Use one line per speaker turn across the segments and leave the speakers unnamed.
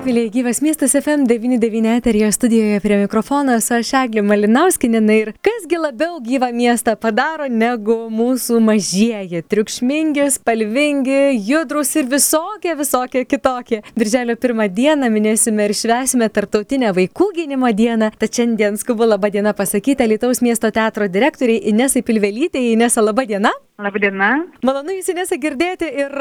Taip, mėlyje, gyvas miestas FM99 eterija studijoje prie mikrofono esu aš Eglė Malinauskinė ir kasgi labiau gyvą miestą padaro negu mūsų mažieji, triukšmingi, spalvingi, judrus ir visokie, visokie kitokie. Birželio pirmą dieną minėsime ir švesime Tartautinę vaikų gynimo dieną, tad šiandien skubu labą dieną pasakyti Lietuvos miesto teatro direktoriai Inesai Pilvelytė. Inesa, labą dieną.
Labadiena.
Malonu jūs Inesa girdėti ir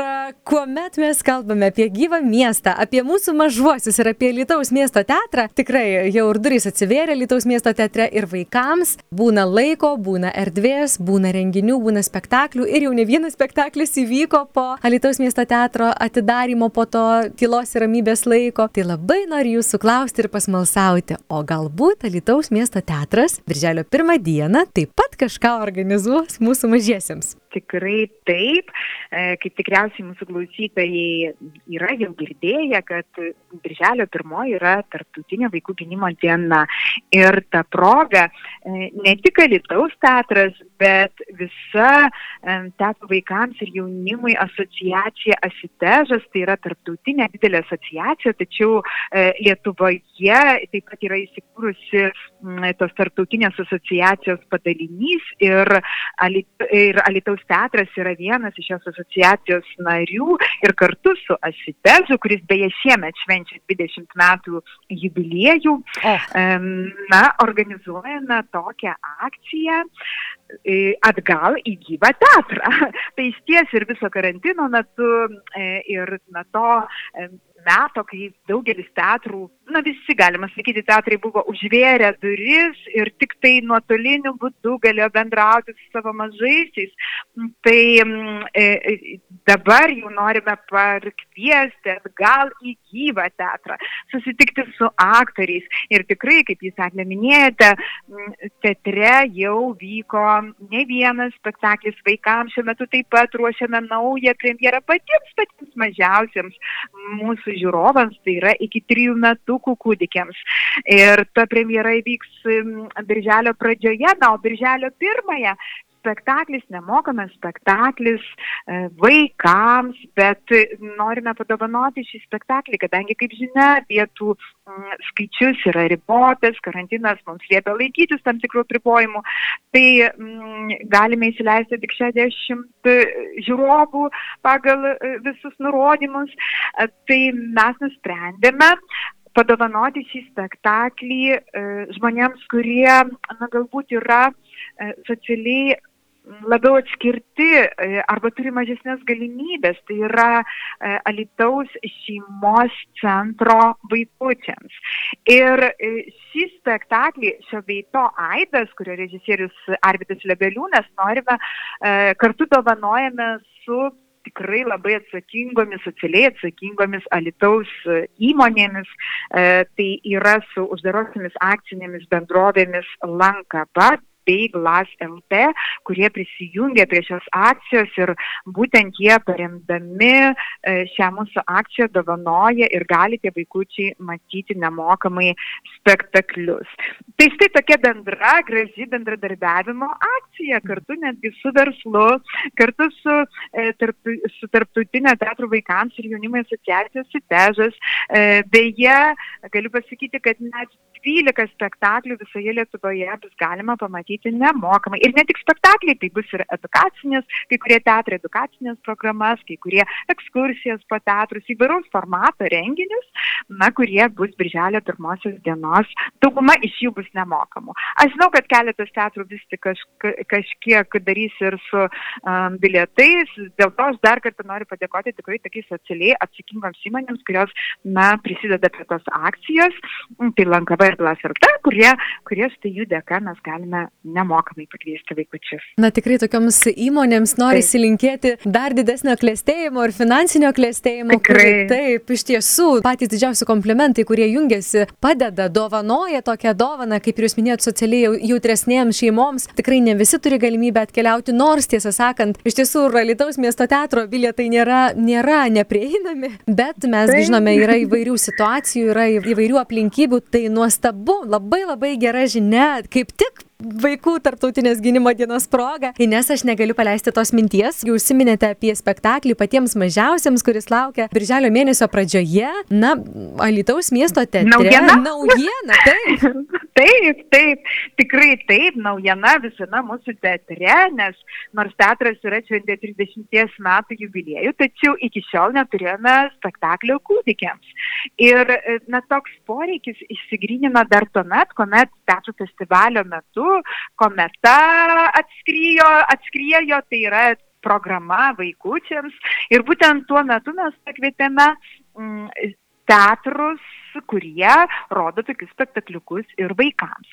kuomet mes kalbame apie gyvą miestą, apie mūsų mažuosius ir apie Lietuvos miesto teatrą, tikrai jau ir durys atsivėrė Lietuvos miesto teatre ir vaikams, būna laiko, būna erdvės, būna renginių, būna spektaklių ir jau ne vienas spektaklis įvyko po Lietuvos miesto teatro atidarimo, po to tylos ir ramybės laiko. Tai labai noriu jūsų klausti ir pasmalsauti, o galbūt Lietuvos miesto teatras Birželio pirmą dieną taip pat kažką organizuos mūsų mažiesiems.
Tikrai taip, kaip tikriausiai mūsų klausytojai yra jau girdėję, kad Birželio pirmoji yra tarptautinė vaikų gynimo diena. Ir ta proga ne tik Alitaus teatras, bet visa teatro vaikams ir jaunimui asociacija Asitežas, tai yra tarptautinė didelė asociacija, tačiau Lietuvoje taip pat yra įsikūrusi tos tarptautinės asociacijos padalinys ir, ir Alitaus teatras yra vienas iš šios asociacijos narių ir kartu su Asitezu, kuris beje šiemet švenčia 20 metų jubiliejų, na, organizuojame tokią akciją atgal į gyvą teatrą. Tai iš ties ir viso karantino metu ir na to meto, kai daugelis teatrų, na visi, galima sakyti, teatrai buvo užvėrę duris ir tik tai nuotoliniu būdu galėjo bendrauti su savo mažaisiais. Tai e, dabar jau norime parkviesti atgal į gyvą teatrą, susitikti su aktoriais. Ir tikrai, kaip jūs atlė minėjote, teatre jau vyko ne vienas spektaklis vaikams, šiuo metu taip pat ruošiame naują premjerą patiems patiems mažiausiems mūsų mūsų žiūrovams, tai yra iki trijų metukų kūdikiams. Ir ta premjera įvyks birželio pradžioje, na, o birželio pirmąją spektaklis, nemokamas spektaklis vaikams, bet norime padovanoti šį spektaklį, kadangi, kaip žinia, vietų skaičius yra ribotas, karantinas mums liepia laikytis tam tikrų pribojimų, tai m, galime įsileisti tik 60 žiūrovų pagal visus nurodymus. Tai mes nusprendėme padovanoti šį spektaklį e, žmonėms, kurie, na, galbūt yra e, socialiai labiau atskirti arba turi mažesnės galimybės, tai yra Alitaus šeimos centro vaikučiams. Ir šį spektaklį šio veito Aidas, kurio režisierius Arvidas Lebeliūnas, norime kartu dovanojame su tikrai labai atsakingomis, socialiai atsakingomis Alitaus įmonėmis. E, tai yra su uždarosiamis akcinėmis bendrovėmis Lankaba bei Glas LT, kurie prisijungė prie šios akcijos ir būtent jie paremdami šią mūsų akciją dovanoja ir gali tie vaikučiai matyti nemokamai spektaklius. Tai štai tokia bendra, graži bendradarbiavimo akcija, kartu netgi su verslu, kartu su, e, tarp, su tarptautinė teatrų vaikams ir jaunimo asociacija Sitežas. E, beje, galiu pasakyti, kad net 12 spektaklių visoje Lietuvoje bus galima pamatyti nemokamai. Ir ne tik spektakliai, tai bus ir edukacinės, kai kurie teatrai edukacinės programas, kai kurie ekskursijas po teatrus, įvairaus formato renginius, na, kurie bus birželio pirmosios dienos. Dauguma iš jų bus nemokamų. Aš žinau, kad keletas teatrų vis tik kaž, kažkiek darys ir su um, bilietais, dėl to aš dar kartą noriu padėkoti tikrai tokiai socialiai atsakingoms įmonėms, kurios, na, prisideda prie tos akcijos. Tai lankava Plas RT, kurie, kurie štai jų dėka mes galime nemokamai pakviesti vaikučius.
Na tikrai tokioms įmonėms nori įsilinkėti dar didesnio klėstėjimo ir finansinio klėstėjimo.
Tikrai.
Kuri, taip, iš tiesų, patys didžiausi komplimentai, kurie jungiasi, padeda, dovanoja tokią dovaną, kaip jūs minėjot, socialiai jautresnėms šeimoms. Tikrai ne visi turi galimybę atkeliauti, nors tiesą sakant, iš tiesų, Ralitaus miesto teatro bilietai nėra, nėra neprieinami, bet mes
Taip.
žinome, yra įvairių situacijų, yra įvairių aplinkybių, tai nuostabu, labai labai gera žinia, kaip tik Vaikų tarptautinės gynimo dienos proga. Ines, aš negaliu paleisti tos minties. Jūs užsiminėte apie spektaklį patiems mažiausiams, kuris laukia birželio mėnesio pradžioje. Na, Alitaus miesto teatre.
Naujiena.
Naujiena, taip.
Taip, taip, tikrai taip, naujiena visame mūsų teatre, nes nors teatras yra šventė 30 metų jubiliejų, tačiau iki šiol neturėjome spektaklio kūdikiams. Ir na, toks poreikis išsigrynino dar tuomet, kuomet teatro festivalio metu kometa atskrijo, atskriejo, tai yra programa vaikučiams. Ir būtent tuo metu mes pakvietėme mm, teatrus kurie rodo tokius spektakliukus ir vaikams.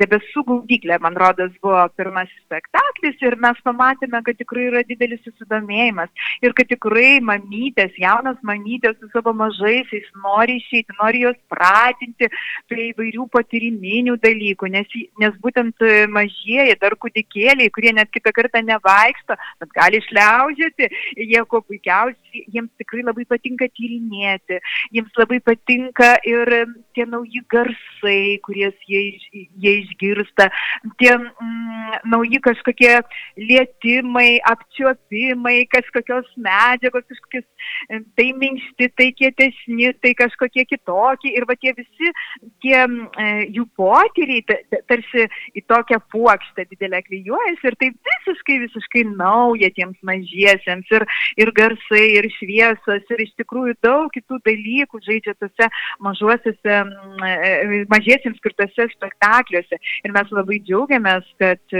Debesų gaudyklė, man rodos, buvo pirmasis spektaklis ir mes pamatėme, kad tikrai yra didelis susidomėjimas ir kad tikrai mamytės, jaunas mamytės su savo mažaisiais nori išeiti, nori juos pratinti prie įvairių patyriminių dalykų, nes, nes būtent mažieji, dar kūdikėliai, kurie net kitą kartą nevaikšto, bet gali išliaužėti, jie ko puikiausiai, jiems tikrai labai patinka tyrinėti, jiems labai patinka ir tie nauji garsai, kuriuos jie, jie išgirsta, tie mm, nauji kažkokie lietimai, apčiuopimai, kažkokios medžiagos, kažkokios tai minkšti, tai kietesni, tai kažkokie kitokie. Ir va tie visi tie e, jų potyriai tarsi į tokią puokštę didelę klyjuojasi ir tai visiškai, visiškai nauja tiems mažiesiems. Ir, ir garsai, ir šviesos, ir iš tikrųjų daug kitų dalykų žaidžia tose mažuosiuose, mažiesiems skirtose spektakliuose. Ir mes labai džiaugiamės, kad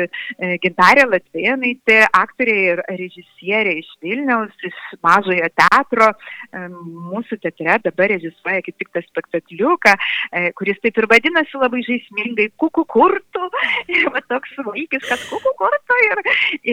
Gintarė Latvėnaitė, aktorė ir režisierė iš Vilniaus, iš mažojo teatro, mūsų teatre dabar režisuoja kaip tik tą spektakliuką, kuris taip ir vadinasi labai žaismingai kuku kurtų. Va toks vaikiškas kuku kurtų. Ir,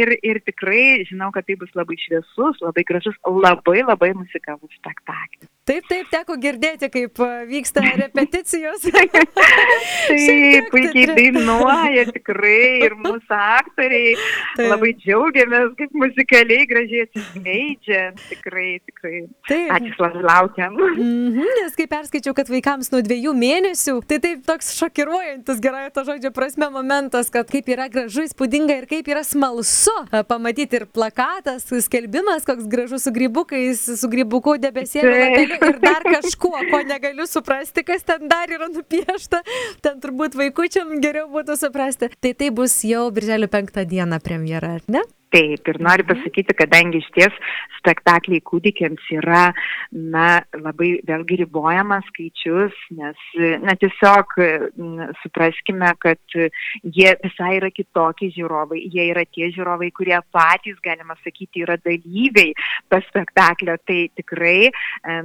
ir, ir tikrai žinau, kad tai bus labai šviesus, labai gražus, labai labai muzikalus spektaklis.
Taip, taip, teko girdėti, kaip vyksta repeticijos.
taip, puikiai dainuoja tikrai ir mūsų aktoriai. Taip. Labai džiaugiamės, kaip muzikaliai gražiai atsiskleidžia. Tikrai, tikrai. Taip. Ačiū, labai laukiam.
-hmm, nes kai perskaičiau, kad vaikams nuo dviejų mėnesių, tai taip toks šokiruojantis, gerai to žodžio prasme, momentas, kad kaip yra gražu, įspūdinga ir kaip yra smalsu pamatyti ir plakatas, skelbimas, koks gražus su grybukais, su grybuku debesėliu ir dar kažkuo, ko negaliu suprasti, kas ten dar yra nupiešta. Ten turbūt vaikučiam geriau būtų suprasti. Tai tai bus jau birželio penktą dieną premjera, ar ne?
Taip, ir noriu pasakyti, kadangi iš ties spektakliai kūdikiams yra, na, labai vėlgi ribojamas skaičius, nes, na, tiesiog supraskime, kad jie visai yra kitokie žiūrovai, jie yra tie žiūrovai, kurie patys, galima sakyti, yra dalyviai to spektaklio, tai tikrai e,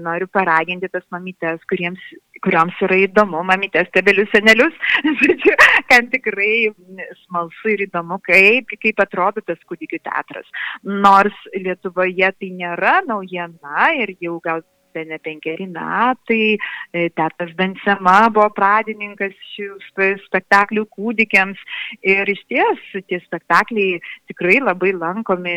noriu paraginti tas mamytes, kuriems kurioms yra įdomu, mamytės, tebelius, senelius, žodžiu, kad tikrai smalsu ir įdomu, kaip, kaip atrodo tas kūdikių teatras. Nors Lietuvoje tai nėra naujiena ir jau gal bene penkeri metai. Teatras Bensema buvo pradininkas šių spektaklių kūdikiams. Ir iš ties tie spektakliai tikrai labai lankomi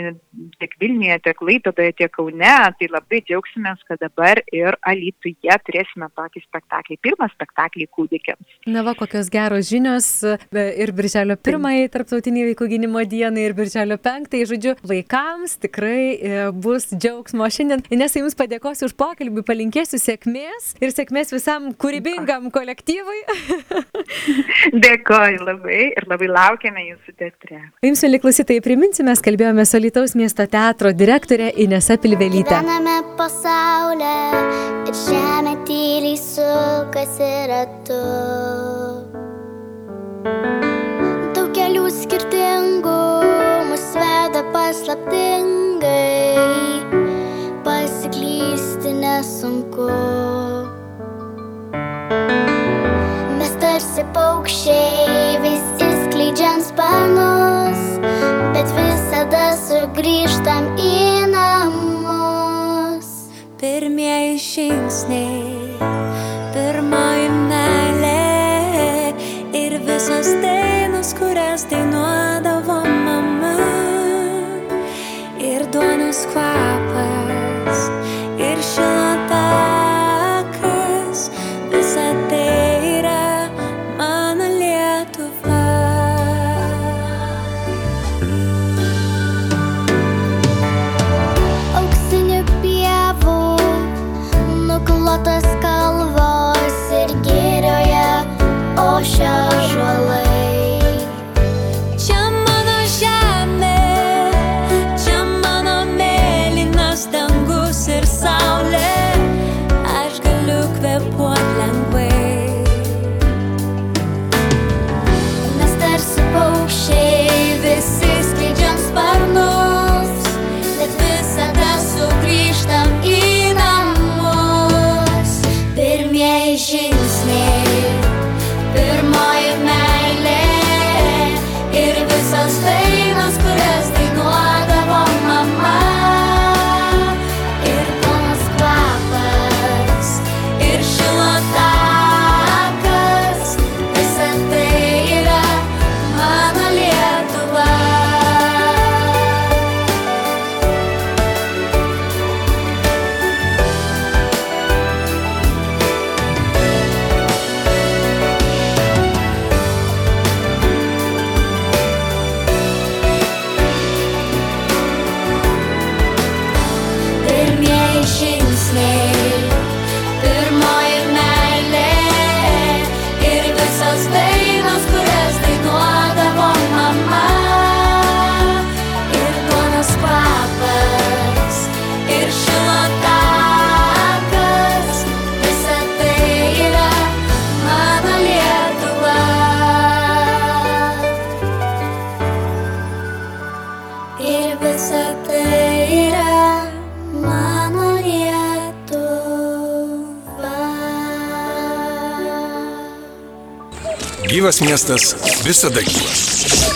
tiek Vilniuje, tiek Laitodoje, tiek Kaune. Tai labai džiaugsimės, kad dabar ir Alytuje turėsime tokį spektaklį. Pirmą spektaklį kūdikiams.
Na va, kokios geros žinios. Ir birželio pirmąjį tarptautinį vaikų gynimo dieną, ir birželio penktąjį, žodžiu, vaikams tikrai bus džiaugsmo šiandien. Nes jums padėkosiu už pokalbį, palinkėsiu sėkmės ir sėkmės visam kūrybingam kolektyvui.
Dėkoju labai ir labai laukiame jūsų teatre.
Jums, mėly klausytojai, priminsime, kalbėjome su Lietuvos miesto teatro direktorė Inesa Pilvelytė.
Gyvename pasaulyje ir žemė tyliai sukasi ratu. Daug kelių skirtingų mus veda paslaptingai, nesunku. Mes tarsi paukščiai, visi skleidžiam sparnus, bet visada sugrįžtam į namus. Pirmieji žingsniai, pirmoji melė ir visos dainos, kurias dainuodavo mama. Ir duonos kvapas.
Gyvas miestas visada gyvas.